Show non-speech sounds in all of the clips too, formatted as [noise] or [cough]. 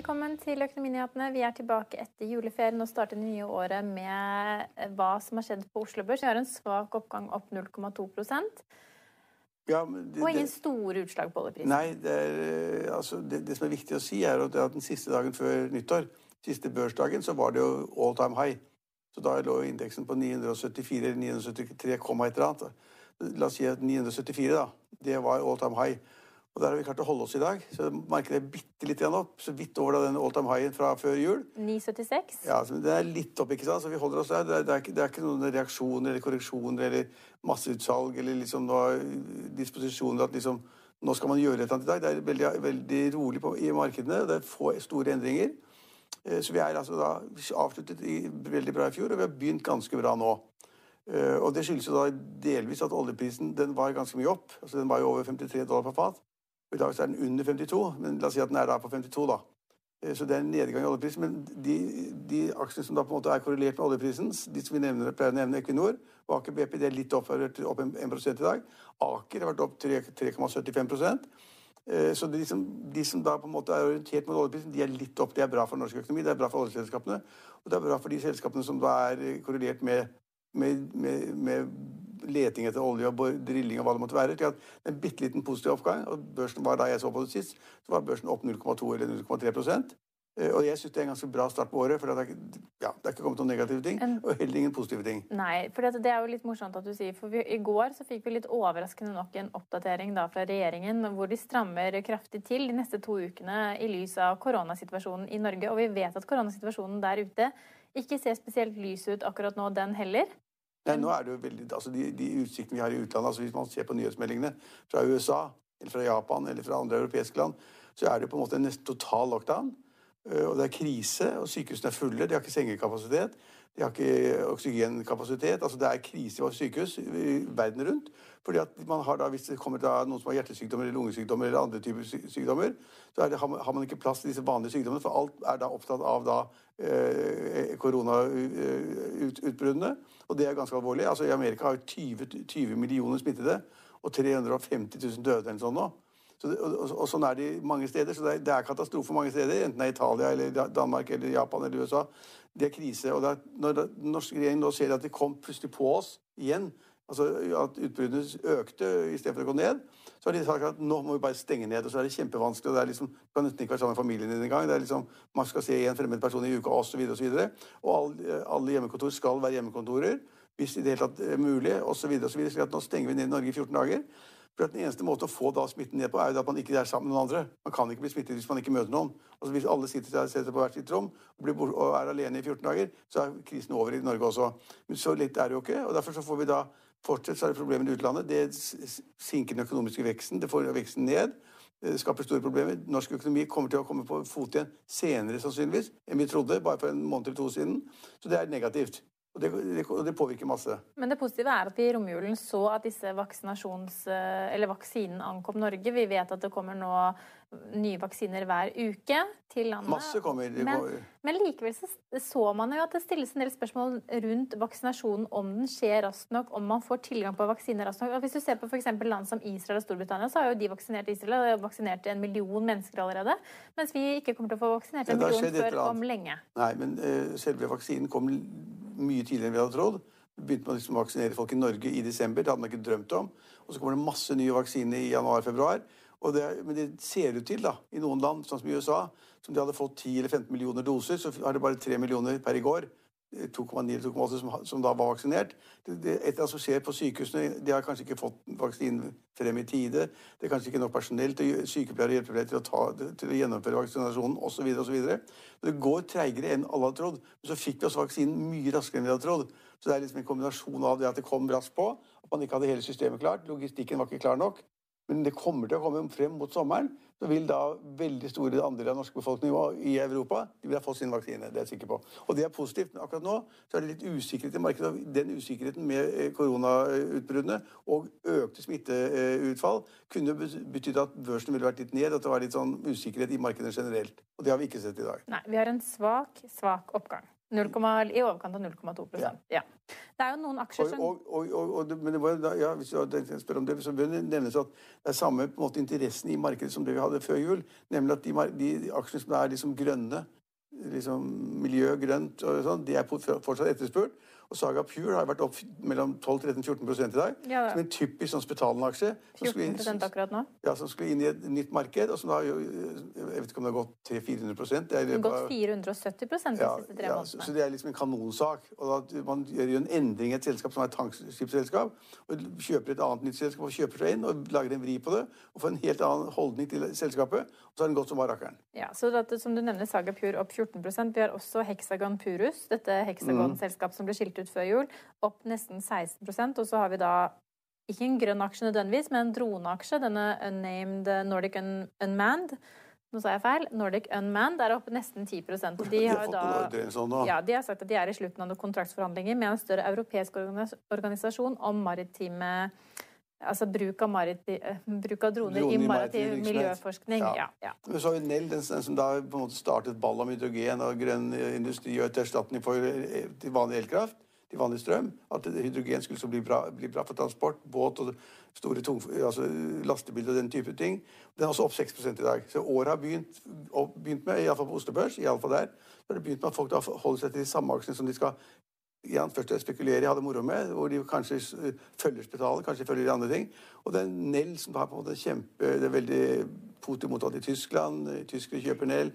Velkommen til Økonominyhetene. Vi er tilbake etter juleferien og starter det nye året med hva som har skjedd på Oslo Børs. Vi har en svak oppgang opp 0,2 Ja, det, og ingen store utslag på oljeprisen. nei, det, er, eh, altså, det, det som er viktig å si, er at den siste dagen før nyttår, siste børsdagen, så var det jo all time high. Så da lå indeksen på 974 eller 973, komma et eller annet. La oss si at 974, da. Det var all time high. Og der har vi klart å holde oss i dag. Så markedet er bitte litt igjen opp. Så vidt over den all time highen fra før jul. 9,76. Ja, så Det er litt opp, ikke sant? Så vi holder oss der. Det er, det er, ikke, det er ikke noen reaksjoner eller korreksjoner eller masseutsalg eller liksom noe disposisjoner at liksom nå skal man gjøre et eller annet i dag. Det er veldig, veldig rolig på, i markedene. Det er få store endringer. Eh, Så vi er altså da avsluttet i, veldig bra i fjor, og vi har begynt ganske bra nå. Eh, Og det skyldes jo da delvis at oljeprisen den var ganske mye opp. Altså Den var jo over 53 dollar per fat. I dag er den under 52, men la oss si at den er da på 52, da. Eh, Så det er en nedgang i oljeprisen. Men de, de aksjene som da på en måte er korrelert med oljeprisen, de som vi nevner, pleier å nevne, Equinor og Aker BP, det er litt opp, opp 1% i dag. Aker har vært opp 3,75 Eh, Så de som, de som da på en måte er orientert mot oljeprisen, de er litt opp. Det er bra for norsk økonomi, det er bra for oljeselskapene. Og det er bra for de selskapene som da er korrelert med, med, med, med leting etter olje og drilling og hva det måtte være. til at En bitte liten positiv oppgang. Og børsen var da jeg så på det sist, så var børsen opp 0,2 eller 0,3 Eh, Og jeg syns det er en ganske bra start på året, for det er, ikke- ja, det er ikke kommet noen negative ting, og heller ingen positive ting. Nei, for det, det er jo litt morsomt at du sier, for vi, i går så fikk vi litt overraskende nok en oppdatering da fra regjeringen hvor de strammer kraftig til de neste to ukene i lys av koronasituasjonen i Norge. Og vi vet at koronasituasjonen der ute ikke ser spesielt lys ut akkurat nå, den heller. Nei, nå er det jo veldig, altså de, de utsiktene vi har i utlandet, altså hvis man ser på nyhetsmeldingene fra USA, eller fra Japan, eller fra andre europeiske land, så er det på en måte en total lockdown. Eh, Og det er krise, og sykehusene er fulle, de har ikke sengekapasitet, de har ikke oksygenkapasitet. Altså det er krise på sykehus i verden rundt. Fordi at man har da, hvis det kommer da noen som har hjertesykdommer eller lungesykdommer eller andre typer sykdommer, så det, har man- ikke plass til disse vanlige sykdommene, for alt er da opptatt av da eh, koronautbruddene. Og det er ganske alvorlig. Altså I Amerika har jo 20, 20 millioner smittede og 350 000 døde eller sånn nå. Så det, og, og sånn er det mange steder. Så det er, det er katastrofe mange steder, enten det er Italia eller Danmark eller Japan eller USA. Det er krise. Og det er, når den norske regjeringen nå ser at de kom plutselig på oss igjen, altså at utbruddene økte istedenfor å gå ned, så har de sagt at nå må vi bare stenge ned. Og så er det kjempevanskelig. og det er liksom, Du kan nesten ikke være sammen med familien din engang. Liksom, Man skal se en fremmed person i uka osv. Og, så videre. og alle, alle hjemmekontor skal være hjemmekontorer hvis det i det hele tatt er mulig, osv. Så at nå stenger vi ned i Norge i 14 dager. For Den eneste måten å få da smitten ned på, er jo at man ikke er sammen med noen andre. Man kan ikke bli smittet hvis man ikke møter noen. Altså Hvis alle sitter, sitter på hvert sitt rom og, og er alene i 14 dager, så er krisen over i Norge også. Men så lett er det jo ikke. og Derfor så får vi da fortsatt så er det problemer i utlandet. Det sinker den økonomiske veksten. Det får veksten ned. Det skaper store problemer. Norsk økonomi kommer til å komme på fot igjen senere sannsynligvis enn vi trodde, bare for en måned eller to siden. Så det er negativt. Og det, det, det påvirker masse. Men det positive er at vi i romjulen så at disse vaksinasjons... Eller vaksinen ankom Norge. Vi vet at det kommer nå nye vaksiner hver uke til landet. Masse kommer. Men, kommer. men likevel så, så man jo at det stilles en del spørsmål rundt vaksinasjonen, om den skjer raskt nok, om man får tilgang på vaksiner raskt nok. Og Hvis du ser på f.eks. land som Israel og Storbritannia, så har jo de vaksinert Israel. og vaksinert en million mennesker allerede. Mens vi ikke kommer til å få vaksinert en million før om lenge. Nei, men uh, selve vaksinen kom l- mye tidligere enn vi hadde trodd. Begynte liksom å vaksinere folk i Norge i desember. Det hadde man ikke drømt om. Og så kommer det masse nye vaksiner i januar-februar. Men det ser ut til, da, i noen land, sånn som i USA, som de hadde fått 10 eller 15 millioner doser, så har det bare 3 millioner per i går. 2,9-2,8 som, som, da var vaksinert. Det, det, et som skjer på sykehusene, De har kanskje ikke fått vaksinen frem i tide. Det er kanskje ikke nok personell til sykepleiere og hjelpepleiere til å, ta, til å gjennomføre vaksinasjonen osv. Det går treigere enn alle hadde trodd. Men så fikk vi også vaksinen mye raskere enn vi hadde trodd. Så det er liksom en kombinasjon av det at det kom raskt på, at man ikke hadde hele systemet klart, logistikken var ikke klar nok. Men det kommer til å komme frem mot sommeren. Så vil da veldig store andeler av norsk befolkning i Europa de vil ha fått sin vaksine. Det er jeg sikker på. Og det er positivt. Men akkurat nå så er det litt usikkerhet i markedet. Den usikkerheten med eh, koronautbruddene og økte smitteutfall kunne betydd at børsen ville vært litt ned. At det var litt sånn usikkerhet i markedet generelt. Og det har vi ikke sett i dag. Nei, vi har en svak, svak oppgang. 0, I overkant av 0,2 ja. ja. Det er jo noen aksjer som og, og, og, og men det var, ja, Hvis du spør om det, så bør det nevnes at det er samme på en måte interessen i markedet som det vi hadde før jul. Nemlig at de, de aksjene som er liksom grønne, liksom miljø, grønt og sånn, de er fortsatt etterspurt. Og Saga Pure har vært opp mellom 12-13-14% i dag. Ja, som en typisk sånn Spetalen-aksje. 14 akkurat nå? Ja, Som skulle inn i et nytt marked. og som da, Jeg vet ikke om det har gått 300-400 Det har gått 470% de siste tre ja, månedene. Så, så, det er liksom en kanonsak. og da, Man gjør jo en endring i et selskap som er et tankskipsselskap. og Kjøper et annet nytt selskap og kjøper seg inn og lager en vri på det. Og får en helt annen holdning til selskapet. Og så har den gått som bare rakkeren. Ja, så dette, som du nevner, Saga Pure opp 14 Vi har også Hexagon Purus, dette Hexagon-selskapet som ble skilt ut før jul, opp nesten 16 Og så har vi da ikke en grønn aksje nødvendigvis, men en droneaksje, denne unnamed Nordic Un Unmanned. Nå sa jeg feil. Nordic Unmanned er oppe nesten 10 og de har, da, sånn, ja, de har sagt at de er i slutten av noen kontraktsforhandlinger med en større europeisk organisasjon om maritime Altså bruk av, mariti, bruk av droner droner, i maritim miljøforskning. Ja. Ja, ja. Så har vi Nell, den, som da på en måte startet ball om hydrogen og grønn industri og til erstatning for eh, vanlig elkraft til vanlig strøm. At hydrogen skulle bli bra, bli bra for transport, båt og store tung, altså lastebiler og den type ting. Den er også opp 6 i dag. Så året har begynt, begynt med, iallfall på Oslo Børs, i alle fall der, så har det begynt med at folk da holder seg til de samme aksjene som de skal ja, først spekulere, hadde moro med, hvor de kanskje følger spitalet, kanskje følger de andre ting. Og det er Nell som har på en måte kjempe Det er veldig positivt mottatt i Tyskland. Tyskere kjøper Nell.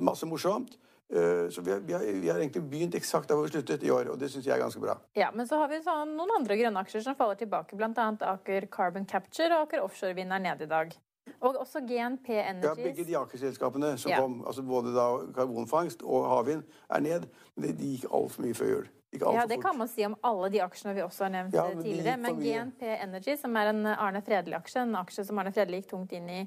Masse morsomt. Eh, så vi har, vi, har, vi har, egentlig begynt eksakt der hvor vi sluttet i år, og det syns jeg er ganske bra. Ja, Men så har vi sånn noen andre grønne aksjer som faller tilbake, bl.a. Aker Carbon Capture og Aker Offshore vinner nede i dag. Og også GNP Energies. Ja, begge de akerselskapene som ja. kom, altså både da karbonfangst og havvind, er ned. Men de gikk altfor mye før jul. Ja, Det kan man si om alle de aksjene vi også har nevnt ja, men tidligere. Men GNP Energy, som er en Arne Fredelig-aksje, en aksje som Arne Fredelig gikk tungt inn i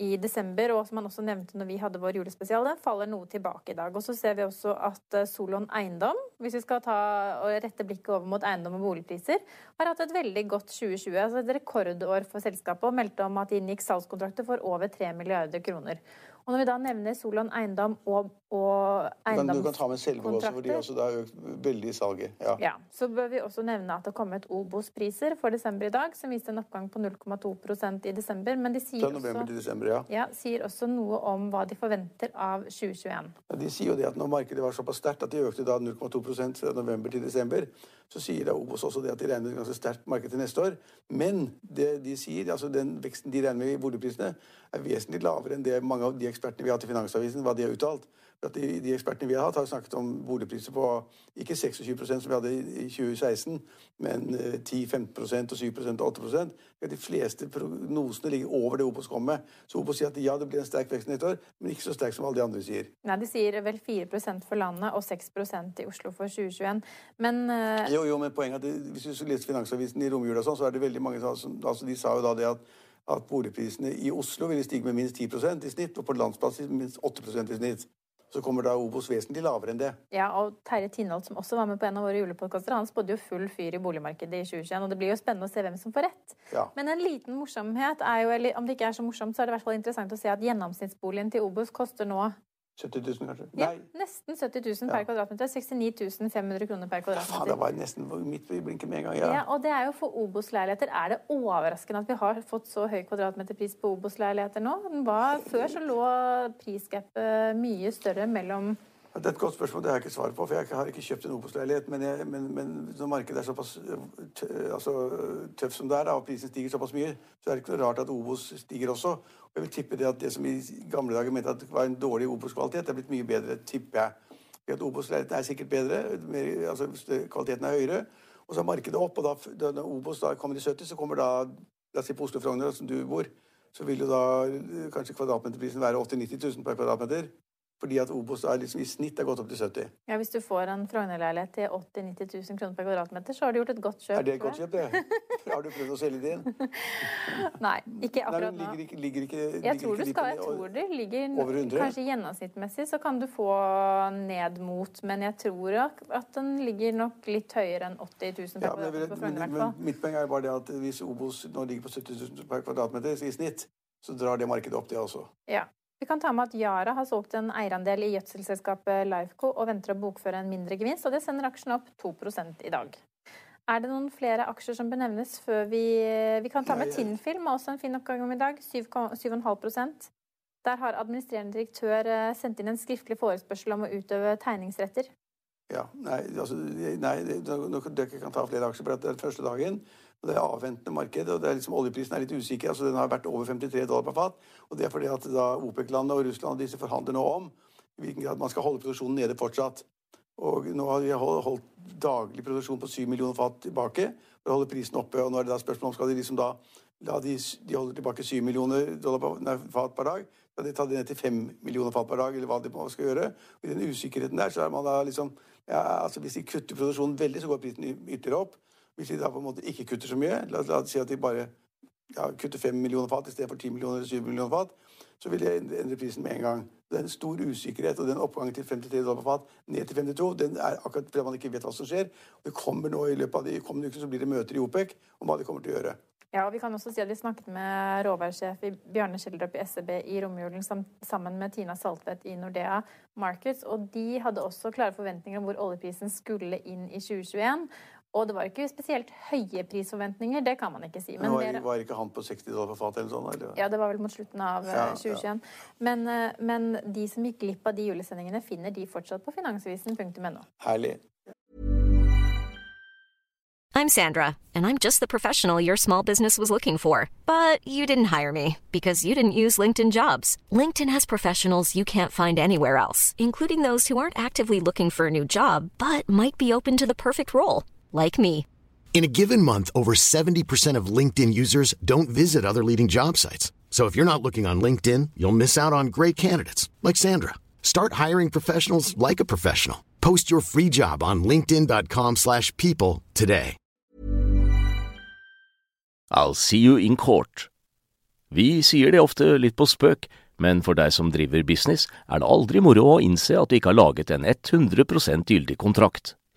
i desember, og som han også nevnte når vi hadde vår julespesial, den faller noe tilbake i dag. Og så ser vi også at eh, Solon Eiendom, hvis vi skal ta og rette blikket over mot eiendom og boligpriser, har hatt et veldig godt 2020. altså Et rekordår for selskapet, og meldte om at de inngikk salgskontrakter for over 3 milliarder kroner. Og når vi da nevner Solon eiendom og, og eiendomskontrakter Du kan ta med Selvo også, for de også da har økt veldig i salget. Ja. ja. Så bør vi også nevne at det har kommet Obos-priser for desember i dag, som viste en oppgang på 0,2% i desember. Men de sier, også, desember, ja. Ja, sier også noe om hva de forventer av 2021. Ja, de sier jo det at når markedet var såpass sterkt at de økte da 0,2 fra november til desember, så sier da Obos også det at de regner med et ganske sterkt marked til neste år. Men det de sier, altså den veksten de regner med i boligprisene, er vesentlig lavere enn det mange av de ekspertene vi har til Finansavisen, hva de har uttalt. At de, de, ekspertene vi har hatt, har snakket om boligpriser på ikke 26% som vi hadde i 2016, men 10-15 eh, og 7 og 8% De fleste prognosene ligger over det Opos kom med. Så Opos sier at ja, det blir en sterk vekst neste år, men ikke så sterk som alle de andre sier. Nei, De sier vel 4% for landet og 6% i Oslo for 2021. Men uh... Jo, jo, men poenget er at hvis du leser Finansavisen i romjula, sånn, så er det veldig mange som altså, De sa jo da det at at boligprisene i Oslo ville stige med minst 10% i snitt, og på landsbasis minst 8% i snitt. Så kommer da Obos vesentlig lavere enn det. Ja, og Terje Tinholt, som også var med på en av våre julepodkaster, han spådde jo full fyr i boligmarkedet i 2021. Og det blir jo spennende å se hvem som får rett. Ja. Men en liten morsomhet er jo, eller om det ikke er så morsomt, så er det i hvert fall interessant å se at gjennomsnittsboligen til Obos koster nå 70 000, kanskje? Ja, nesten 70 000 per ja. kvadratmeter. 69 500 kroner per kvadratmeter. Faen, det var nesten midt i blinken med en gang. Ja. ja. Og det er jo for Obos-leiligheter. Er det overraskende at vi har fått så høy kvadratmeterpris på Obos-leiligheter nå? Var, før så lå prisgapet mye større mellom det er et godt spørsmål. Det har jeg ikke svar på, for jeg har ikke kjøpt en Obos-leilighet. Men, men, men, når markedet er såpass altså, tøft som det er, og prisen stiger såpass mye, så er det ikke noe rart at Obos stiger også. Og Jeg vil tippe det at det som i gamle dager mente at det var en dårlig Obos-kvalitet, er blitt mye bedre, tipper jeg. fordi at Obos-leiligheten er sikkert bedre, mer, altså kvaliteten er høyere. Og så er markedet opp, og da, når Obos da kommer i 70, så kommer da La oss si på Oslo Frogner, som du bor, så vil jo da kanskje kvadratmeterprisen være 80 000-90 000 per kvadratmeter. Fordi at Obos er liksom i snitt er gått opp til 70 Ja, Hvis du får en Frogner-leilighet til 80 000-90 000 kroner per kvadratmeter, så har du gjort et godt kjøp. Er det et godt kjøp, det? har du prøvd å selge det inn? [laughs] Nei, ikke akkurat nå. Ligger, ligger ikke, ligger jeg tror du skal, jeg tror det ligger over 100? Kanskje gjennomsnittmessig så kan du få ned mot, men jeg tror at den ligger nok litt høyere enn 80 000 per ja, kvadratmeter på Frogner. Men, men, mitt poeng er bare det at hvis Obos nå ligger på 70 000 per kvadratmeter i snitt, så drar det markedet opp, det også. Ja. Vi kan ta med at Yara har solgt en eierandel i gjødselselskapet Lifeco og venter å bokføre en mindre gevinst, og det sender aksjen opp 2 i dag. Er det noen flere aksjer som benevnes før vi Vi kan ta med Tinnfilm, også en fin oppgang om i dag. 7,5% Der har administrerende direktør eh, sendt inn en skriftlig forespørsel om å utøve tegningsretter. Ja, nei, altså, nei dere kan ta flere aksjer på den første dagen. Det er avventende marked. og er liksom, Oljeprisen er litt usikker. altså Den har vært over 53 dollar per fat. og Det er fordi at da OPEC-landet og Russland og disse forhandler nå om i hvilken grad man skal holde produksjonen nede fortsatt. Og nå har vi holdt daglig produksjon på 7 millioner fat tilbake for å holde prisen oppe. og nå er det da spørsmål om skal de liksom da la de, de holder tilbake 7 millioner dollar nei, fat per dag. Skal de ta det ned til 5 millioner fat per dag, eller hva de skal gjøre? Og I den usikkerheten der så er man da liksom ja, altså Hvis de kutter produksjonen veldig, så går prisen ytterligere opp. Hvis de da på en måte ikke kutter så mye, la, oss si at de bare ja, kutter 5 millioner fat istedenfor 10 millioner eller 7 millioner fat, så vil det endre prisen med en gang. Det er en stor usikkerhet, og den oppgangen til 53 dollar på fat ned til 52 den er akkurat fordi man ikke vet hva som skjer. Det kommer nå I løpet av de kommende ukene så blir det møter i OPEC om hva de kommer til å gjøre. Ja, og Vi kan også si at vi snakket med råværsjef Bjarne Schjelderup i SEB i romjulen sammen med Tina Saltvedt i Nordea Markets. og De hadde også klare forventninger om hvor oljeprisen skulle inn i 2021. Og det var ikke spesielt høye prisforventninger, det kan man ikke si. Men var, var, ikke han på 60 dollar for fatet eller sånn? Eller? Ja, det var vel mot slutten av ja, 2021. Ja. Men, eh, men, de som gikk glipp av de julesendingene, finner de fortsatt på finansavisen.no. Herlig. I'm Sandra, and I'm just the professional your small business was looking for. But you didn't hire me because you didn't use LinkedIn jobs. LinkedIn has professionals you can't find anywhere else, including those who aren't actively looking for a new job but might be open to the perfect role, like me. In a given month, over 70% of LinkedIn users don't visit other leading job sites. So if you're not looking on LinkedIn, you'll miss out on great candidates like Sandra. Start hiring professionals like a professional. Post your free job on linkedin.com/people today. I'll see you in court. Vi sier det ofte litt på spøk, men for deg som driver business, er det aldri moro å innse at du ikke har laget en 100 gyldig kontrakt.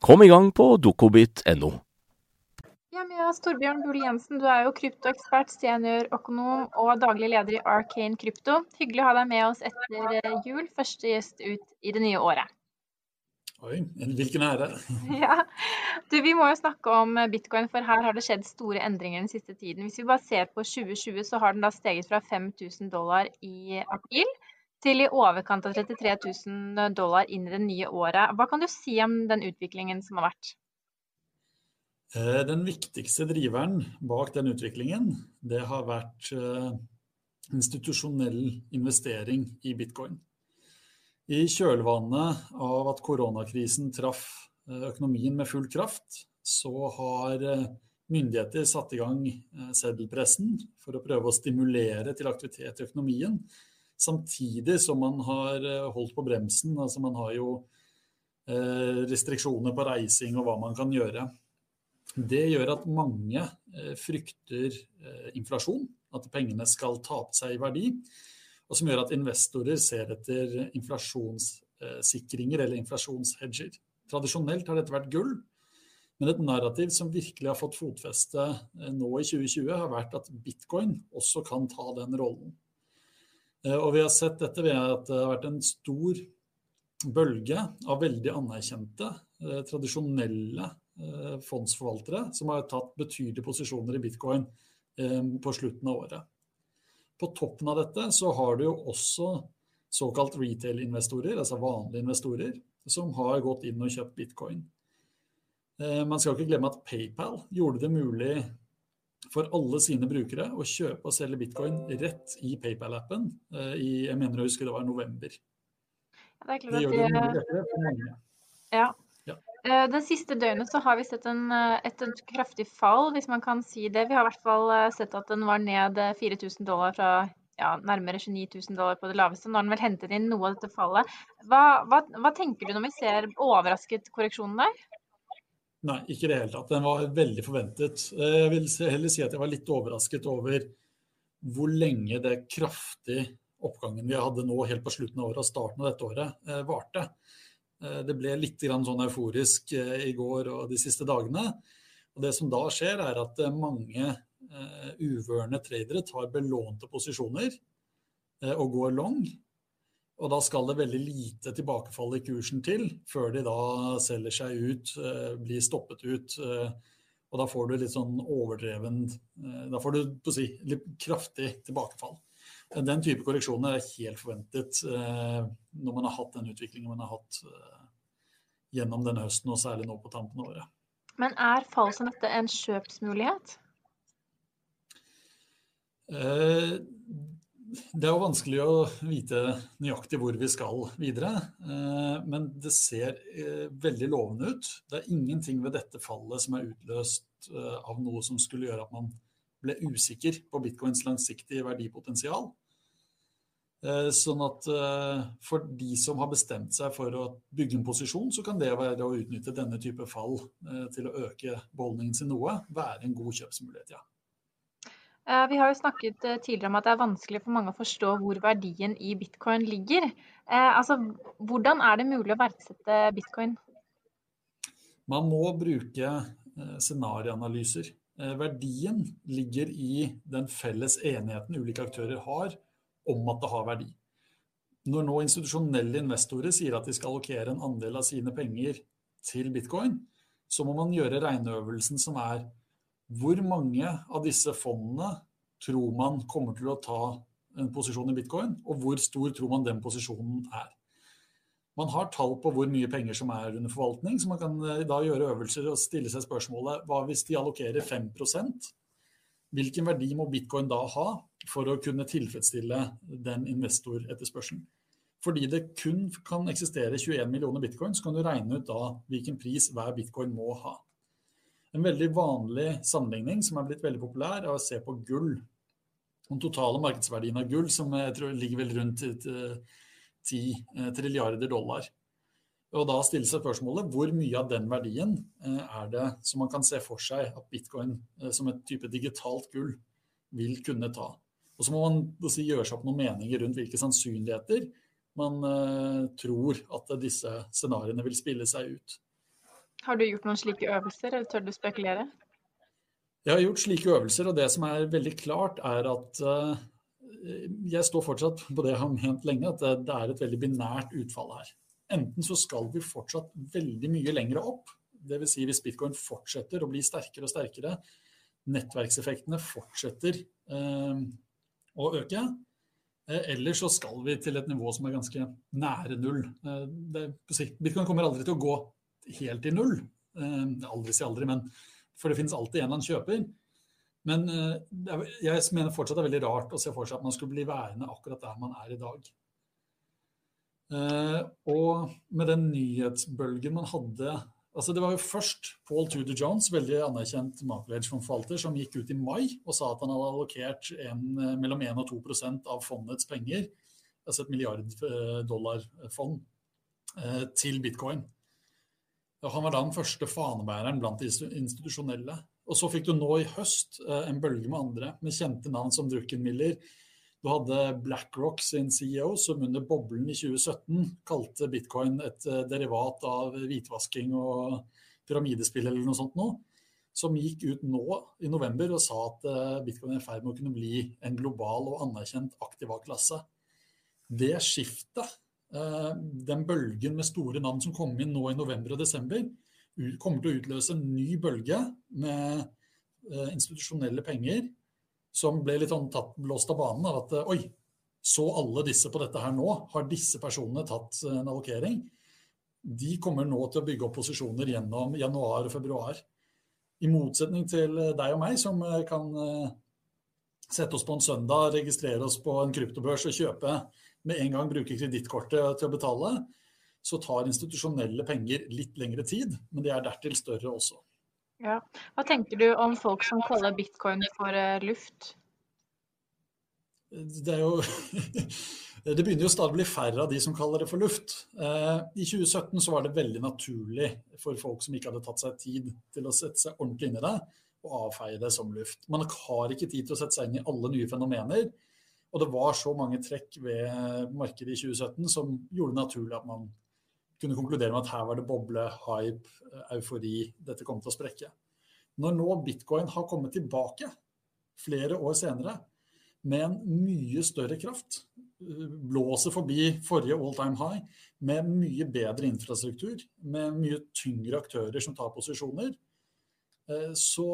Kom i gang på dokobit.no. Ja, Mias Torbjørn Bull Jensen, du er jo kryptoekspert, seniorøkonom og daglig leder i Arcane Krypto. Hyggelig å ha deg med oss etter eh, jul, første gjest ut i det nye året. Oi, hvilken ære. [laughs] ja. Du, vi må jo snakke om eh, bitcoin, for her har det skjedd store endringer den siste tiden. Hvis vi bare ser på 2020, så har den da steget fra 5000 dollar i april til i overkant av 33 000 dollar inn i det nye året. Hva kan du si om den utviklingen som har vært? Eh, den viktigste driveren bak den utviklingen, det har vært eh, institusjonell investering i bitcoin. I kjølvannet av at koronakrisen traff eh, økonomien med full kraft, så har myndigheter satt i gang seddelpressen for å prøve å stimulere til aktivitet i økonomien. Samtidig som man har holdt på bremsen. Altså man har jo restriksjoner på reising og hva man kan gjøre. Det gjør at mange frykter inflasjon, at pengene skal tape seg i verdi. Og som gjør at investorer ser etter inflasjonssikringer eller inflasjonshedger. Tradisjonelt har dette vært gull, men et narrativ som virkelig har fått fotfeste nå i 2020, har vært at bitcoin også kan ta den rollen. Og vi har sett dette ved at det har vært en stor bølge av veldig anerkjente, tradisjonelle fondsforvaltere som har tatt betydelige posisjoner i bitcoin på slutten av året. På toppen av dette så har du jo også såkalt retail-investorer, altså vanlige investorer, som har gått inn og kjøpt bitcoin. Man skal ikke glemme at PayPal gjorde det mulig for alle sine brukere å kjøpe og selge bitcoin rett i PayPal-appen i, jeg mener å huske det var november. Ja, det, det gjør det mye lettere for mange. Ja, Eh, det siste døgnet så har vi sett en, eh, et, et, kraftig fall, hvis man kan si det. Vi har i hvert fall eh, sett at den var ned 4000 dollar fra ja, nærmere 29 000 dollar på det laveste. Nå har den vel hentet inn noe av dette fallet. Hva, hva, hva tenker du når vi ser overrasket korreksjonen der? Nei, ikke i det hele tatt. Den var veldig forventet. Jeg vil heller si at jeg var litt overrasket over hvor lenge det kraftige oppgangen vi hadde nå helt på slutten av året og starten av dette året, varte. Eh, det ble litt sånn euforisk eh, i går og de siste dagene. Og det som da skjer, er at eh, mange uvørende tradere tar belånte posisjoner og går long. Og da skal det veldig lite tilbakefall i kursen til før de da selger seg ut, blir stoppet ut. Og da får du litt sånn overdreven Da får du si, litt kraftig tilbakefall. Den type korreksjoner er helt forventet eh, når man har hatt den utviklingen man har hatt eh, gjennom denne høsten, og særlig nå på tampen av året. Men er fall som dette en kjøpsmulighet? Eh, det er jo vanskelig å vite nøyaktig hvor vi skal videre, men det ser veldig lovende ut. Det er ingenting ved dette fallet som er utløst av noe som skulle gjøre at man ble usikker på bitcoins langsiktige verdipotensial. Eh, sånn at eh, for de som har bestemt seg for å bygge en posisjon, så kan det være å utnytte denne type fall eh, til å øke beholdningen sin noe, være en god kjøpsmulighet, ja. Vi har jo snakket tidligere om at det er vanskelig for mange å forstå hvor verdien i bitcoin ligger. Altså, hvordan er det mulig å verdsette bitcoin? Man må bruke scenarioanalyser. Verdien ligger i den felles enigheten ulike aktører har om at det har verdi. Når nå institusjonelle investorer sier at de skal allokere en andel av sine penger til bitcoin, så må man gjøre regneøvelsen som er hvor mange av disse fondene tror man kommer til å ta en posisjon i bitcoin, og hvor stor tror man den posisjonen er. Man har tall på hvor mye penger som er under forvaltning, så man kan eh, da gjøre øvelser og stille seg spørsmålet hva hvis de allokerer 5% Hvilken verdi må bitcoin da ha for å kunne tilfredsstille den investoretterspørselen. Fordi det kun kan eksistere 21 millioner bitcoin, så kan du regne ut da hvilken pris hver bitcoin må ha. En veldig vanlig sammenligning som er blitt veldig populær, er å se på gull. Den totale markedsverdien av gull som jeg tror ligger vel rundt 10 eh, trilliarder dollar. Og da stilles seg spørsmålet hvor mye av den verdien eh, er det som man kan se for seg at bitcoin eh, som et type digitalt gull vil kunne ta. Og så må man si, gjøre seg opp noen meninger rundt hvilke sannsynligheter man tror at disse scenarioene vil spille seg ut. Har du gjort noen slike øvelser, eller tør du spekulere? Jeg har gjort slike øvelser, og det som er veldig klart, er at uh, jeg står fortsatt på det jeg har ment lenge, at det er et veldig binært utfall her. Enten så skal vi fortsatt veldig mye lenger opp, dvs. Si hvis bitcoin fortsetter å bli sterkere og sterkere, nettverkseffektene fortsetter uh, å øke. Eh, Eller så skal vi til et nivå som er ganske nære null. Det, Bitcoin kommer aldri til å gå helt i null. Eh, aldri si aldri, men for det finnes alltid en eller annen kjøper. Men jeg mener fortsatt det er veldig rart å se for seg at man skulle bli værende akkurat der man er i dag. Og med den nyhetsbølgen man hadde Altså det var jo først Paul Tudor Jones, veldig anerkjent maklerforvalter, som gikk ut i mai og sa at han hadde allokert en, eh, mellom 1 og 2% av fondets penger, altså et milliard dollar-fond, til bitcoin. Han var da den første fanebæreren blant de institusjonelle. Og så fikk du nå i høst en bølge med andre, med kjente navn som Druckenmiller. Du hadde BlackRock sin CEO som under boblen i 2017 kalte bitcoin et derivat av hvitvasking og pyramidespill eller noe sånt noe som gikk ut nå i november og sa at eh, bitcoin er i ferd med å kunne bli en global og anerkjent aktiva-klasse. Det skiftet, eh, den bølgen med store navn som kom inn nå i november og desember, kommer til å utløse en ny bølge med eh, institusjonelle penger som ble litt sånn tatt, blåst av banen av at oi, så alle disse på dette her nå? Har disse personene tatt en allokering? De kommer nå til å bygge opp posisjoner gjennom januar og februar. I motsetning til eh, deg og meg, som eh, kan eh, sette oss på en søndag, registrere oss på en kryptobørs og kjøpe med en gang bruker kredittkortet til å betale, så tar institusjonelle penger litt lengre tid, men de er dertil større også. Ja. Hva tenker du om folk som kaller bitcoin for luft? Det jo [laughs] Det begynner jo stadig å bli færre av de som kaller det for luft. Eh, I 2017 så var det veldig naturlig for folk som ikke hadde tatt seg tid til å sette seg ordentlig inn i det, å avfeie det som luft. Man har ikke tid til å sette seg inn i alle nye fenomener. Og det var så mange trekk ved markedet i 2017 som gjorde det naturlig at man kunne konkludere med at her var det boble, hype, eufori, dette kom til å sprekke. Når nå bitcoin har kommet tilbake flere år senere med en mye større kraft, blåser forbi forrige all time high med mye bedre infrastruktur, med mye tyngre aktører som tar posisjoner, eh, så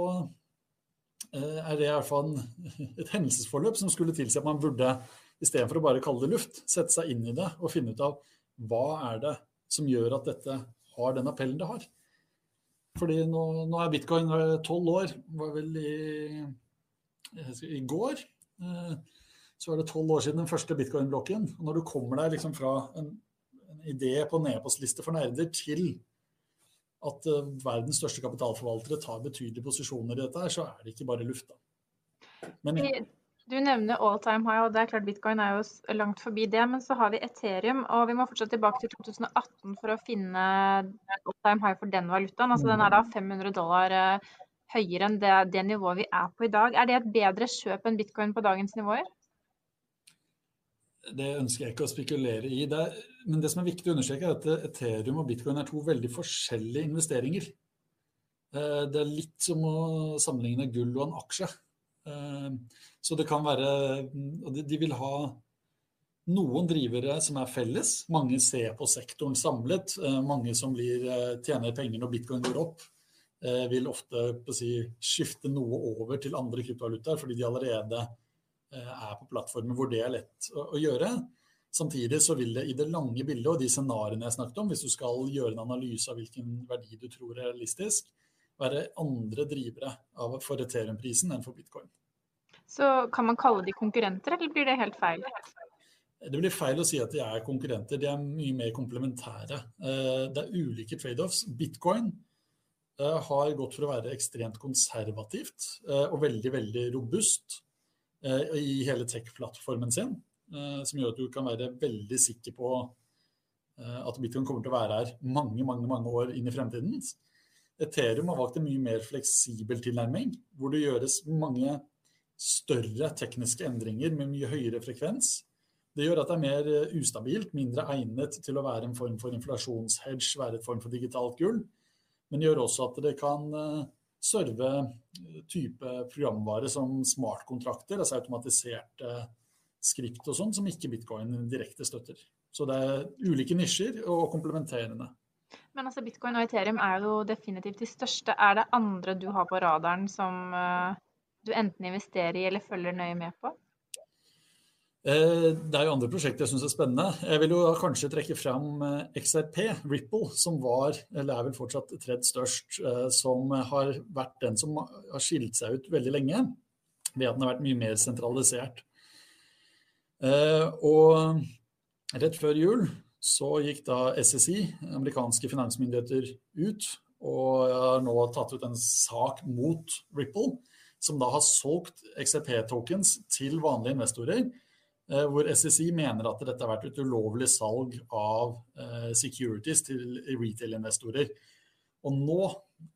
er det i hvert fall [laughs] et hendelsesforløp som skulle tilsi at man burde, istedenfor å bare kalle det luft, sette seg inn i det og finne ut av hva er det som gjør at dette har den appellen det har. Fordi nå, nå er bitcoin tolv år, var vel i, i går. Eh, så er det tolv år siden den første bitcoin-blokken. Og når du kommer deg liksom fra en, en idé på nedpostliste for nerder til at uh, verdens største kapitalforvaltere tar betydelige posisjoner i dette, her, så er det ikke bare lufta. Men, du nevner all time high, og det er klart bitcoin er jo langt forbi det. Men så har vi Ethereum, og vi må fortsatt tilbake til 2018 for å finne all time high for den valutaen. Altså Den er da 500 dollar uh, høyere enn det, det nivået vi er på i dag. Er det et bedre kjøp enn bitcoin på dagens nivåer? Det ønsker jeg ikke å spekulere i. Det er, men det som er viktig å understreke, er at Ethereum og bitcoin er to veldig forskjellige investeringer. Eh, det er litt som å sammenligne gull og en aksje. Eh, så det kan være Og De vil ha noen drivere som er felles. Mange ser på sektoren samlet. Eh, mange som blir, tjener penger når bitcoin går opp, vil ofte si, skifte noe over til andre kryptovalutaer fordi de allerede er på plattformer hvor det er lett å, å, gjøre. Samtidig så vil det i det lange bildet og de scenarioene jeg snakket om, hvis du skal gjøre en analyse av hvilken verdi du tror er realistisk, være andre drivere av, for Ethereum-prisen enn for bitcoin. Så kan man kalle de konkurrenter, eller blir det helt feil? Det blir feil å si at de er konkurrenter, de er mye mer komplementære. Eh, det er ulike trade-offs. Bitcoin eh, har gått for å være ekstremt konservativt og veldig, veldig robust. Eh, i hele tech-plattformen sin, eh, som gjør at du kan være veldig sikker på eh, at bitcoin kommer til å være her mange mange, mange år inn i fremtiden. Ethereum har valgt en mye mer fleksibel tilnærming, hvor det gjøres mange større tekniske endringer med mye høyere frekvens. Det gjør at det er mer ustabilt, mindre egnet til å være en form for inflasjonshedge, være en form for digitalt gull. Men det gjør også at det kan serve eh, type programvare som smartkontrakter, altså automatiserte skript og sånn, som ikke bitcoin direkte støtter. Så det er ulike nisjer og komplementerende. Men altså bitcoin og Ethereum er jo definitivt de største. Er det andre du har på radaren som uh, du enten investerer i eller følger nøye med på? Eh, det er jo andre prosjekter jeg syns er spennende. Jeg vil jo da kanskje trekke fram eh, XRP, Ripple, som var, eller er vel fortsatt tredje størst, eh, som har vært den som har skilt seg ut veldig lenge ved at den har vært mye mer sentralisert. Og rett før jul så gikk da SSI, amerikanske finansmyndigheter, ut og har nå tatt ut en sak mot Ripple, som da har solgt XRP-tokens til vanlige investorer hvor SSI mener at dette har vært et ulovlig salg av eh, securities til retail-investorer. Og nå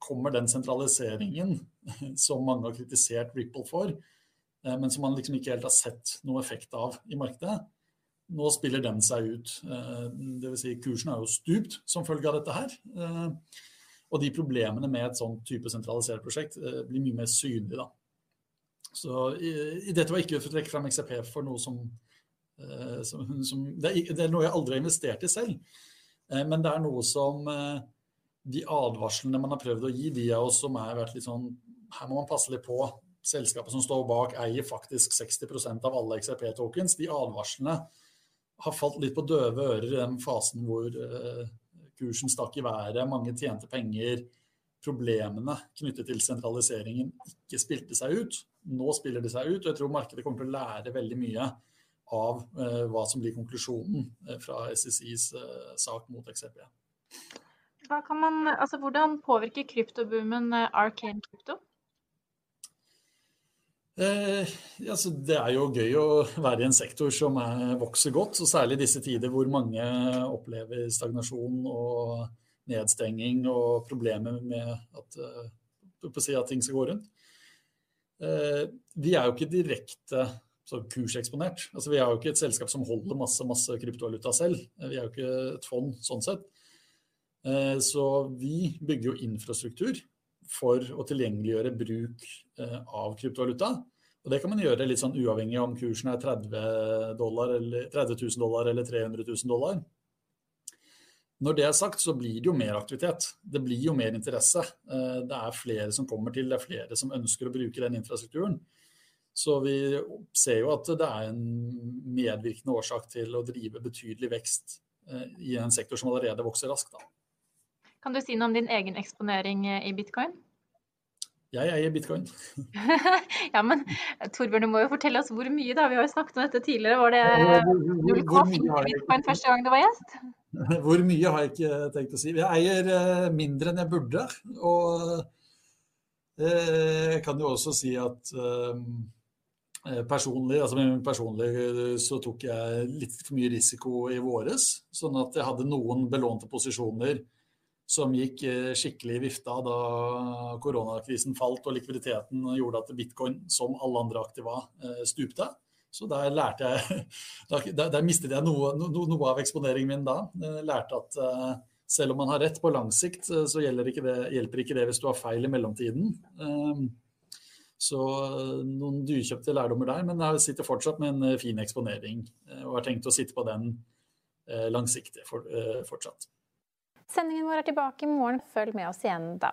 kommer den sentraliseringen [laughs] som mange har kritisert Ripple for, eh, men som man liksom ikke helt har sett noe effekt av i markedet. Nå spiller den seg ut. Eh, Dvs. Si kursen er jo stupt som følge av dette her. Eh, og de problemene med et sånt type sentralisert prosjekt blir mye mer synlige da. Så i, dette var ikke for å trekke fram XRP for noe som, som, som det, er, det, er, noe jeg aldri har investert i selv. Men det er noe som de advarslene man har prøvd å gi, de av oss som har vært litt sånn Her må man passe litt på. Selskapet som står bak, eier faktisk 60% av alle XRP-tokens. De advarslene har falt litt på døve ører i den fasen hvor kursen stakk i været, mange tjente penger. Problemene knyttet til sentraliseringen ikke spilte seg ut. Nå spiller de seg ut, og jeg tror markedet kommer til å lære veldig mye av uh, hva som blir konklusjonen uh, fra SECs sak mot XRP. Man, altså, hvordan påvirker kryptoboomen eh, Arcane Krypto? Eh, altså, det er jo gøy å være i en sektor som er, vokser godt, og særlig i disse tider hvor mange opplever stagnasjon og nedstenging og problemer med at, at ting skal gå rundt. Eh, vi er jo ikke direkte kurseksponert. Altså, vi er jo ikke et selskap som holder masse, masse kryptovaluta selv. Vi er jo ikke et fond sånn sett. Eh, så vi bygger jo infrastruktur for å tilgjengeliggjøre bruk eh, av kryptovaluta. Og det kan man gjøre litt sånn uavhengig om kursen er 30, dollar, eller, 30 000 dollar eller 300 000 dollar. Når det er sagt, så blir det jo mer aktivitet. Det blir jo mer interesse. Eh, det er flere som kommer til, det er flere som ønsker å bruke den infrastrukturen. Så vi ser jo at det er en medvirkende årsak til å drive betydelig vekst i en sektor som allerede vokser raskt. Da. Kan du si noe om din egen eksponering eh, i bitcoin? Jeg eier bitcoin. [laughs] ja, men Torbjørn, du må jo fortelle oss hvor mye, da. Vi har jo snakket om dette tidligere. Var det 0,4 bitcoin første gang du var gjest? [laughs] Hvor mye har jeg ikke tenkt å si. Jeg eier eh, mindre enn jeg burde. Og eh, jeg kan jo også si at personlig, altså personlig så tok jeg litt for mye risiko i våres. Sånn at jeg hadde noen belånte posisjoner som gikk eh, skikkelig i vifta da koronakrisen falt og likviditeten gjorde at bitcoin, som alle andre aktiva, eh, stupte. Så der lærte jeg [laughs] Der, der mistet jeg noe, noe, av eksponeringen min da. Jeg lærte at eh, selv om man har rett på lang sikt, så ikke det, hjelper ikke det hvis du har feil i mellomtiden. Så noen dyrkjøpte lærdommer der, men jeg sitter fortsatt med en fin eksponering og har tenkt å sitte på den langsiktig fortsatt. Sendingen vår er tilbake i morgen. Følg med oss igjen da.